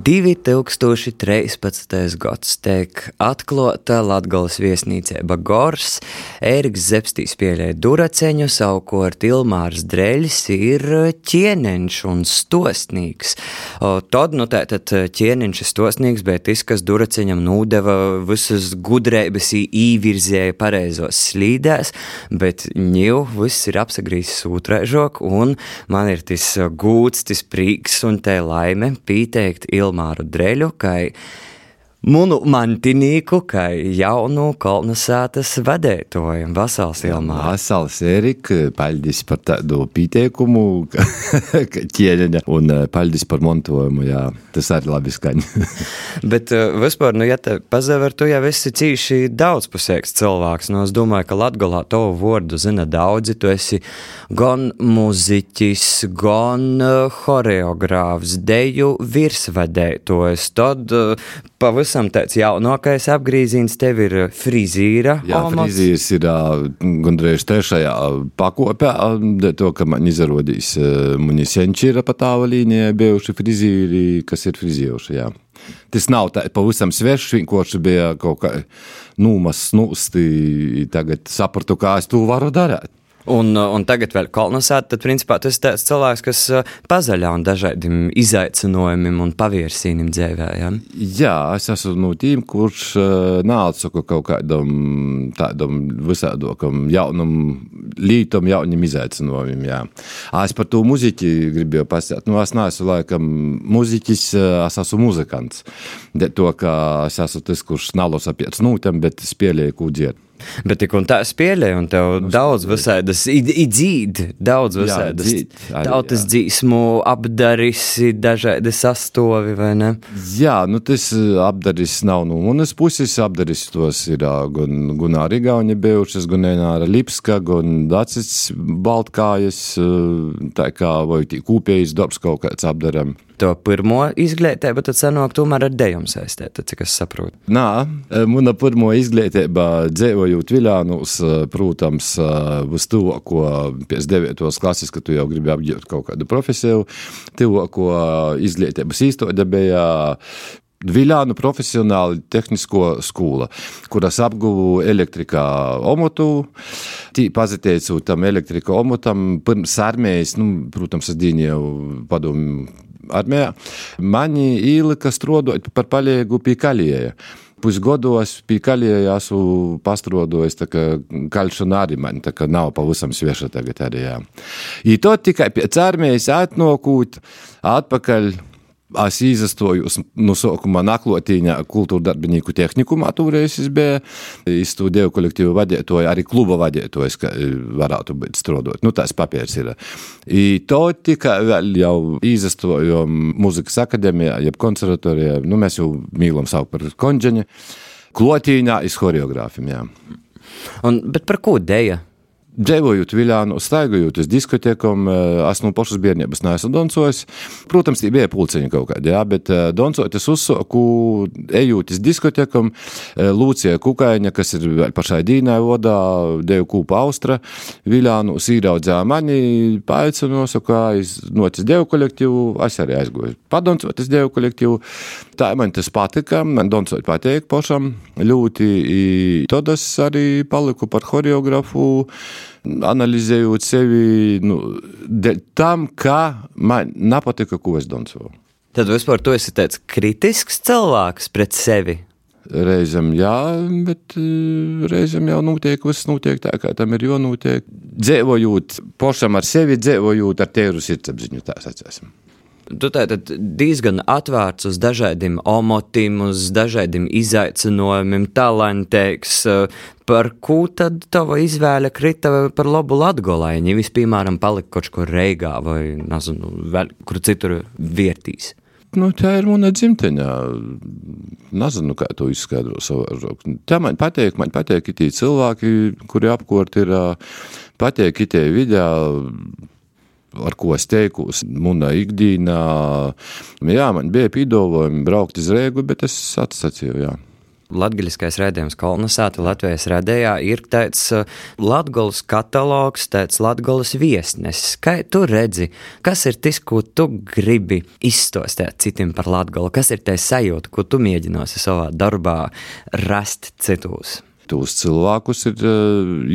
2013. gads tiek atklāta Latvijas viesnīcība Gors, Ēriks Zepstīs pieļēja duraceņu, savukārt Ilmārs Dreļs ir ķieneņš un stosnīgs. O, tad, nu tātad ķieneņš ir stosnīgs, bet tas, kas duraceņam nūdeva visas gudrības īvirzēja pareizos slīdēs, bet ņiv viss ir apsagrīzis ūtrēžok, un man ir tas gūts, tas prīks un te laime pīteikt Ilmāru Dreļu, kai Munu mantinīku, kā jaunu kolonizētas vadētoju, Vasals Ilmā. Vasals Erika, paldies par tādu pieteikumu, ķieņaņa, un eh, paldies par montojumu, jā, tas arī labi skaņ. Bet uh, vispār, nu, ja te pazaver, tu jau esi cīši daudzpusēks cilvēks, nu, es domāju, ka Latgolā tavu vārdu zina daudzi, tu esi gan muziķis, gan uh, horeogrāfs, deju virsvadētojs, tad pavisam tāds jaunākais apgrieziens tev ir frizīra. Jā, omats. frizīrs ir gandrīz trešajā pakopē, to, ka man izrādīs, mani senči ir pa tālu līnijā bijuši frizīri, kas ir frizējuši, jā. Tas nav tā, pavisam svešs, vienkārši bija kaut kā nūmas snūsti, tagad sapratu, kā es to varu darīt. Un, uh, un tagad vēl kolonizēta, tad principā tas ir tāds cilvēks, kas uh, pazaļā un dažādiem izaicinājumiem un pavirsīnim dzīvē. Ja? Jā, es esmu no tiem, kurš uh, nāca kaut kādam tādam visādokam jaunam lītam, jaunam izaicinājumam. Jā. Es par to muziķi gribēju pasakāt. Nu, es neesmu laikam muziķis, es esmu muzikants. De to, ka es esmu tas, kurš nalosa pēc nūtiem, bet spēlēju kūdziet. Bet tik un tā pieļauju, un tev nu, daudz visādas idzīt, daudz visādas tautas dzīsmu apdarisi, dažādi sastovi, vai ne? Jā, nu tas apdaris nav no manas puses, apdaris tos ir gan Gunāra Igauņa bijušas, gan Enāra Lipska, gan Dacis Baltkājas, tā kā vai kūpējas darbs kaut kāds apdaram to pirmo izglītību, tad sanāk tomēr ar dejumu saistīta, cik es saprotu. Nā, mana pirmo izglītība dzīvojot Viljānus, protams, uz to, ko pēc 9. klases, kad tu jau gribi apgūt kaut kādu profesiju, to, ko izglītības īstenībā bija Viljānu profesionāli tehnisko skolu, kuras apguvu elektrikā omotu. Tī pazateicot tam elektrika omotam, pirms armijas, nu, protams, es dīņu jau padomu armijā, mani ielika strādāt par palīgu pie kalieja pusgados kalēja esmu pastrodojis, tā kā kalšana arī man, tā kā nav pavisam svieša tagad arī, jā. I to tikai pēc armijas atnokūt, atpakaļ Es izstoju no sākuma naklotīņā kultūra darbinieku tehnikumā, toreiz es biju. Es studēju kolektīvu vadītāju, arī kluba vadītājs, ka varētu būt strādāt. Nu, tās papīrs ir. I to tika vēl jau izstoju muzikas akadēmijā, jeb konservatorijā. Nu, mēs jau mīlam savu par konģeni. Klotīņā iz horeogrāfiem, jā. Un, bet par ko dēja? Dzīvojot Viljānu, staigājot uz diskotēkām, es no pašas bērnības neesmu doncojis. Protams, bija pulciņi kaut kādi, jā, bet doncojot es uzsoku, ejot uz diskotēkām, Lūcija Kukaiņa, kas ir pašai dīnai vodā, devu kūpa Austra, Viljānu sīraudzā mani, paaicinosu, kā es nocis devu kolektīvu, es arī aizgoju padoncot uz devu kolektīvu. Tā man tas patika, man doncot patīk pašam ļoti, tad es arī paliku par horeografu analizējot sevi nu, tam, kā man nepatika, ko es dancoju. Tad vispār tu esi tāds kritisks cilvēks pret sevi. Reizēm jā, bet reizēm jau notiek, viss notiek tā, kā tam ir jānotiek. Dzīvojot pašam ar sevi, dzīvojot ar tēru sirdsapziņu, tā sacēsim tu tātad diezgan atvērts uz dažādiem omotiem, uz dažādiem izaicinājumiem, talantīgs. Par ko tad tava izvēle krita par labu latgolai? Ja vis, piemēram, palika kaut kur Reigā vai, nezinu, vēl, kur citur vietīs. Nu, tā ir mana dzimteņa. Nezinu, kā to izskaidro savādāk. Tā man patīk, man patīk tie cilvēki, kuri apkārt ir, patīk tie video ar ko es teikos, munā ikdienā. Jā, man bija pīdolojumi braukt uz Rēgu, bet es atsacīju, jā. Latgaļiskais redzējums kolonizēta Latvijas redējā ir tāds uh, latgolas katalogs, tāds latgolas viesnesis. Kā tu redzi, kas ir tas, ko tu gribi izstostēt citiem par latgolu? Kas ir tā sajūta, ko tu mēģināsi savā darbā rast citos? Tos cilvēkus ir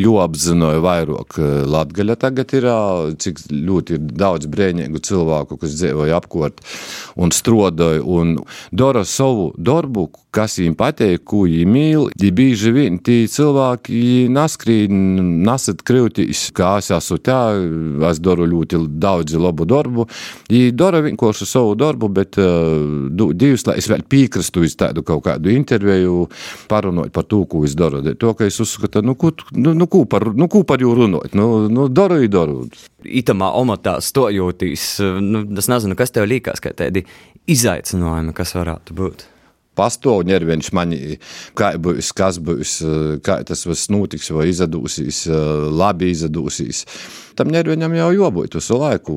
jāapzināja vairāk. Latvija tagad ir, cik ļoti ir daudz brīvīgu cilvēku, kas dzīvoja apkārt un strādāja un dara savu darbu, kas viņiem patīk, ko viņi mīl. Ja bieži vien tie cilvēki naskrīt, nesat krūtīs, kā es esmu tā, es daru ļoti daudz labu darbu. Viņi dara vienkārši savu darbu, bet uh, divas, lai es vēl piekrastu uz tādu kaut kādu interviju, parunot par to, ko es daru to, ka es uzskatu, nu, ko, nu, nu, ko par, nu, ko par jūru runāt. Nu, nu, daru, daru. Itamā omatā stojotīs, nu, es nezinu, kas tev liekas, kā tādi izaicinājumi, kas varētu būt pastāv ņēriņš man, kā būs, kas būs, kā tas viss notiks, vai izdosies, labi izdosies. Tam ņēriņam jau jābūt visu laiku.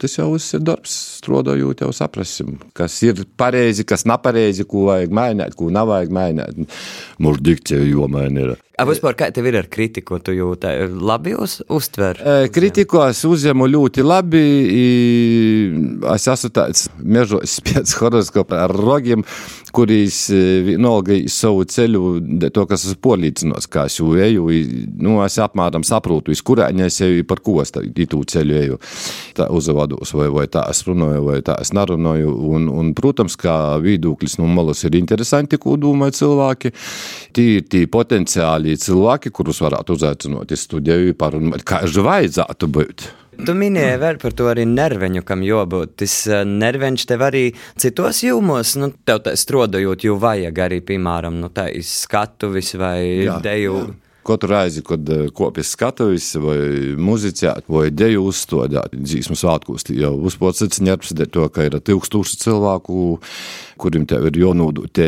Tas jau ir darbs, strādājot, jau saprasim, kas ir pareizi, kas nav pareizi, ko vajag mainīt, ko nav vajag mainīt. Mūsu dikcija jomaina ir. A, vispār, kā tev ir ar kritiku? Tu jūti labi uz, uztver? Kritiku es uzņemu ļoti labi. Es esmu tāds mežos pēc horoskopa ar rogiem, kurīs vienalga savu ceļu, to, kas es polīdzinos, kā es jau eju, nu, es apmēram saprotu, iz kurēņa es eju, par ko es tā ceļu eju. Tā uzavados, vai, vai tā es runāju, vai tā es nerunāju. Un, un, protams, kā viedoklis no malas ir interesanti, ko domā cilvēki. Tie ir tie potenciāli arī cilvēki, kurus varētu uzaicināt uz studiju, parunāt, kā jau vajadzētu būt. Tu minēji vēl par to arī nerveņu, kam jābūt. Tas eh, nerveņš tev arī citos jūmos, nu, tev tā strādājot, jau vajag arī, piemēram, nu, tā izskatuvis vai jā, deju. Jā. Katru reizi, kad eh, kopjas skatuves vai muzicēt, vai deju uzstādāt, dzīsmu svētkos, jau uzpocēts ņerps, to, ka ir tūkstoši cilvēku, kuriem tev ir jānodot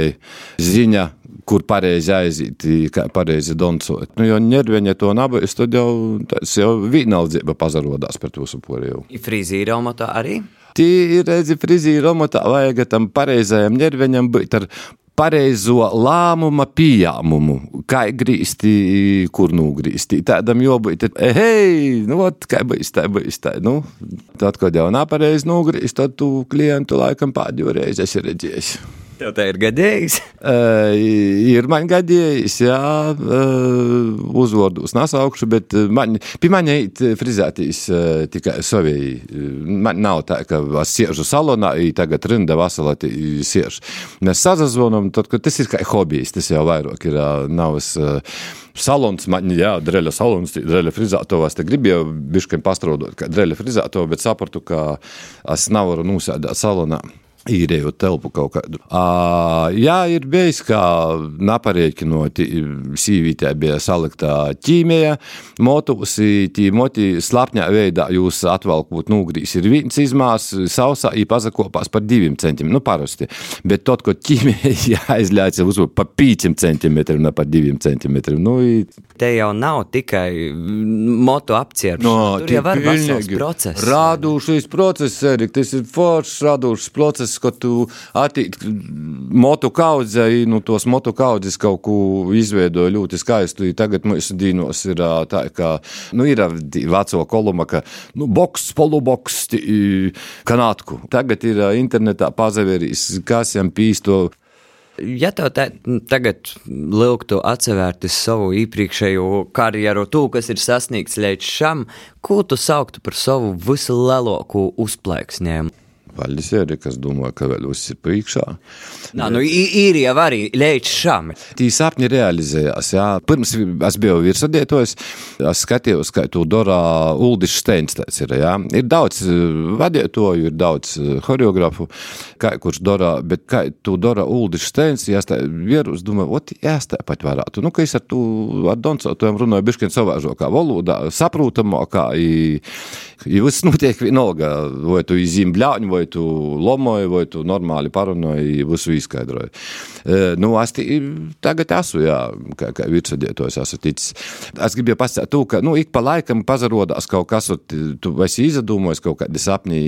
ziņa, kur pareizi aiziet, kā pareizi doncot. Nu, jo ņerveņa to nabais, tad jau tas jau vienaldzība pazarodās par to supuriju. Frizīra omatā arī? Tī ir, redzi, frizīra omatā vajag tam pareizajam ņerveņam būt ar pareizo lēmuma pieņēmumu, kā grīsti, kur nogrīsti. Tādam jābūt, hei, nu, ot, kā būs tā, būs tā. Nu, tad, kad jau nav pareizi nogrīst, tad tu klientu laikam pēdējo reizi esi redzējis. Tev tā ir gadījis? Uh, ir man gadījis, jā, uh, uzvārdus nesaukšu, bet man, pie manis frizētīs uh, tikai savī. Man nav tā, ka es siežu salonā, tagad rinda vasarā siežu. Mēs sazazvanam, tad, kad tas ir kā hobijs, tas jau vairāk ir navas. Uh, salons, man, jā, dreļa salons, dreļa frizētovās. Te gribēju bišķiņ pastraudot, kā dreļa frizētova, bet sapratu, ka es nevaru nosēdēt salonā īrējot telpu kaut kādu. Uh, jā, ir bijis, kā naparēķinot, sīvītē bija saliktā ķīmija, motus, tī moti slapņā veidā jūs atvalkot nūgrīs ir viens izmās, sausā ir pazakopās par diviem centimetriem, nu parasti, bet tot, ko ķīmija jāizļāca uz pa pīcim centimetriem, ne par diviem centimetriem. Nu, Te jau nav tikai motu apcierpšana, no, tur jau var vesels process. Rādūšais process, Erik, tas ir foršs rādūšs process, ka tu motu kaudzei, nu tos motu kaudzes kaut ko izveidoja ļoti skaistu. Tagad mūsu dīnos ir tā, ka, nu, ir veco koluma, ka, nu, boks, poluboks, kanātku. Tagad ir internetā pazaverīs, kas jam pīsto ja tev tā, tagad lūgtu atsevērties savu iepriekšējo karjeru, to, kas ir sasniegts līdz šam, ko tu sauktu par savu vislielāko uzplaiksnējumu? Vaļas ir, kas domā, ka vēl viss ir priekšā. Nā, nu, ir jau arī līdz šam. Tī sapņi realizējās, jā. Pirms es biju virsvadietojs, es skatījos, kā to dara Uldis Steins, ir, jā. Ir daudz eh, vadietoju, ir daudz eh, kā, kurš dara, bet kā to dara Uldis Steins, ja es tā vierus, domāju, ot, jā, es tā pat varētu. Nu, ka es ar to, ar Doncotojam runāju biškien savāžokā valodā, saprūtamākā, i, i viss notiek vienalga, vai tu izzīm bļāņu, vai tu lomoji, vai tu normāli parunāji, visu izskaidroji. E, nu, es tagad esmu, jā, kā, kā virsvadietojs esmu ticis. Es gribēju pasakāt, ka, nu, ik pa laikam pazarodās kaut kas, tu esi izdomājis kaut kādi sapņi,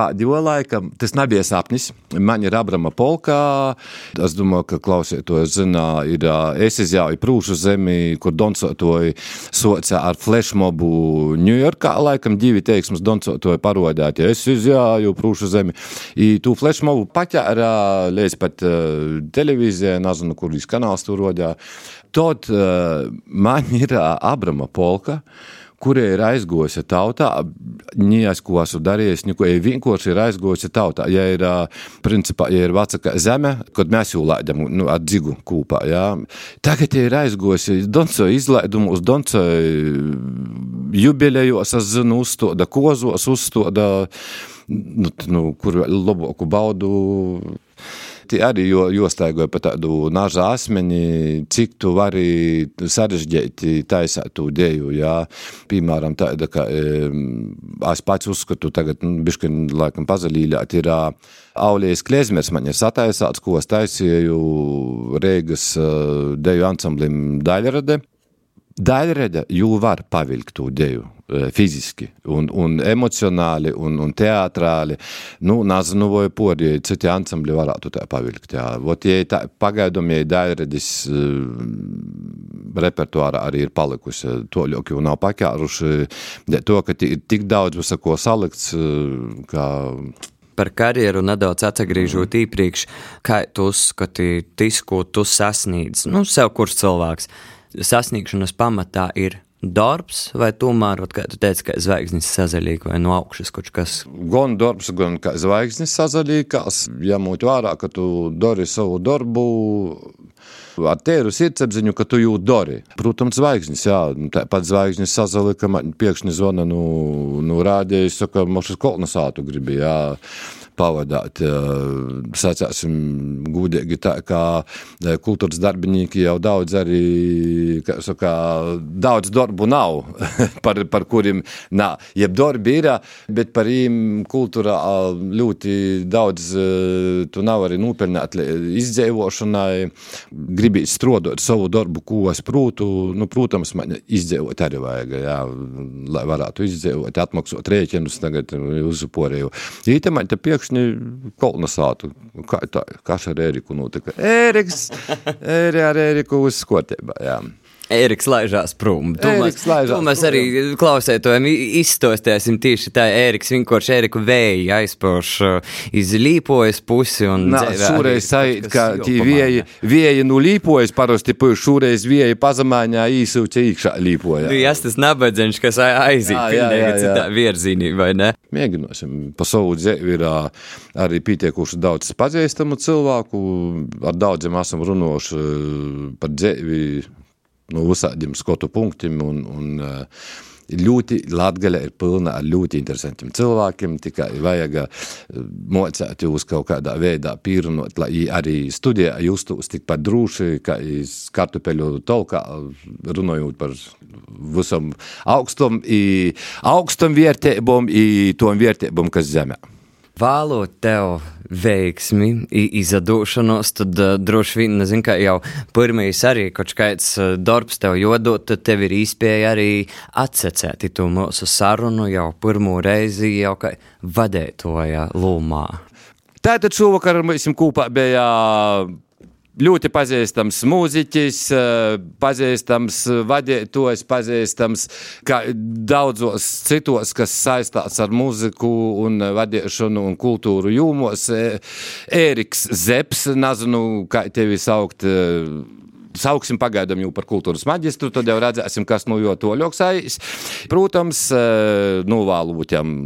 pīzapildos. pēdējo laikam tas nebija sapnis. Man ir Abrama polkā. Es domāju, ka klausītājs zina, ir es izjauju prūšu zemi, kur doncotoji soca ar flashmobu Ņujorkā. Laikam divi teiksmes doncotoji parodēt, ja es izjauju prūšu zemi. I tu flashmobu paķēra līdz pat uh, televīzijai, nezinu, kur viss kanāls tur rodjā. Tad uh, man ir uh, Abrama polka. Uh, kurie ir aizgojusi tautā, esmu darījis, neko ja vienkārši ir aizgojusi tautā. Ja ir, principā, ja ir vecāka zeme, kad mēs jau laidam nu, ar dzigu kūpā, jā. Tagad ja ir aizgojusi Donco izlaidumu uz Donco jubilejos, es zinu, uzstoda kozos, uzstoda, nu, nu, kur labāku baudu tie arī jo, jostaigoja pa tādu naža asmeni, cik tu vari sarežģīti taisāt to deju, jā. Piemēram, tāda, ka es pats uzskatu tagad, nu, bišķiņ laikam pazalīļāt, ir Aulijas Kliezmers man ir sataisāts, ko es taisīju Reigas deju ansamblim Daļrade. Daļrade jū var pavilkt to deju fiziski, un, un emocionāli, un, un teātrāli. Nu, nezinu, vai pori, citi ansambļi varētu tā pavilkt. Jā. Vot, ja tā, pagaidām, ja daļradis uh, repertuārā arī ir palikusi, to ļoti jau nav pakāruši, to, ka ir tik daudz visako salikts, uh, kā par karjeru nedaudz atgriežot mm. iepriekš, kā tu uzskati, tas, ko tu sasniedz, nu, sev kurš cilvēks, sasniegšanas pamatā ir darbs, vai tomēr, kā tu teici, ka zvaigznes sazaļīga vai no augšas kaut kas? Gan darbs, gan kā zvaigznes sazaļīgās, jāmūt vērā, ka tu dari savu darbu ar tēru sirdsapziņu, ka tu jūti dori. Protams, zvaigznes, jā, tāpat zvaigznes sazalika, man piekšņi zvana, nu, nu rādīja, saka, mošas kolonasātu gribi, jā pavadāt. Sacāsim, gudīgi tā, kā kultūras darbinieki jau daudz arī, saka, daudz darbu nav, par, par kuriem nav. Jeb darbi ir, bet par viņiem kultūra ļoti daudz tu nav arī nopelnāt izdzīvošanai. Gribi strodot savu darbu, ko es prūtu, nu, protams, man izdzīvot arī vajag, jā, lai varētu izdzīvot, atmaksot rēķinus tagad uzuporēju. Īte man te piekš pēkšņi kolonizātu. Kā tā, kas ar Ēriku notika? Ēriks, Ēri ar Ēriku uz skotībā, jā. Eriks laižās prom. To Eriks mēs, to mēs arī klausētojam izstostēsim tieši tā. Eriks vienkārši Eriku vēju aizpauž uh, iz līpojas pusi. Un Nā, šoreiz sajūt, ka tī vieji, vieji nu līpojas parasti, šoreiz vieji pazemāņā īsūķa īkšā līpoja. Nu, jas tas nabadzeņš, kas aiziet pilnīgi citā virzīnī, vai ne? Mēģināsim. Pa savu dzēvi ir arī pietiekuši daudz pazīstamu cilvēku. Ar daudziem esam runājuši par dzēvi no visādiem skotu punktiem. Un, un, ļoti Latvija ir pilna ar ļoti interesantiem cilvēkiem. Tikai vajag mocēt jūs kaut kādā veidā pīrunot, lai arī studijā justos tikpat droši, kā kartupeļu tolkā, runājot par visam augstam, augstam vērtībām, tom vērtībām, kas zemē. Vēlot tev veiksmi, izdošanos, tad uh, droši vien, nezinu, ka jau pirmais arī kaut kāds uh, darbs tev jodot, tad tev ir īspēja arī atsecēt to mūsu sarunu jau pirmo reizi jau kā vadētoja lūmā. Tātad šovakar mēs kopā bija ļoti pazīstams mūziķis, eh, pazīstams vadītājs, pazīstams kā daudzos citos, kas saistās ar mūziku un vadīšanu un kultūru jūmos. Ēriks Zeps, nezinu, kā tevi saukt sauksim pagaidām jau par kultūras maģistru, tad jau redzēsim, kas no jo to ļoksājas. Protams, novēlot jām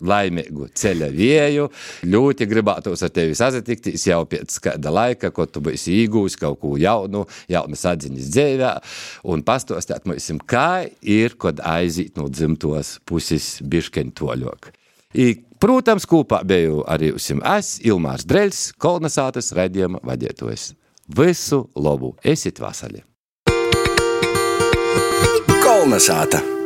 laimīgu ceļa vieju. Ļoti gribētos ar tevi sazatikties jau pēc kāda laika, kad tu būsi iegūs kaut ko jaunu, jaunas atziņas dzīvē, un pastostāt mums, kā ir, kad aiziet no dzimtos puses biškeņ toļok. I, protams, kopā biju arī usim es, Ilmārs Dreļs, kolonizātas raidījuma vadītājs. Visu labu! Esiet vasali! Kolonizāta!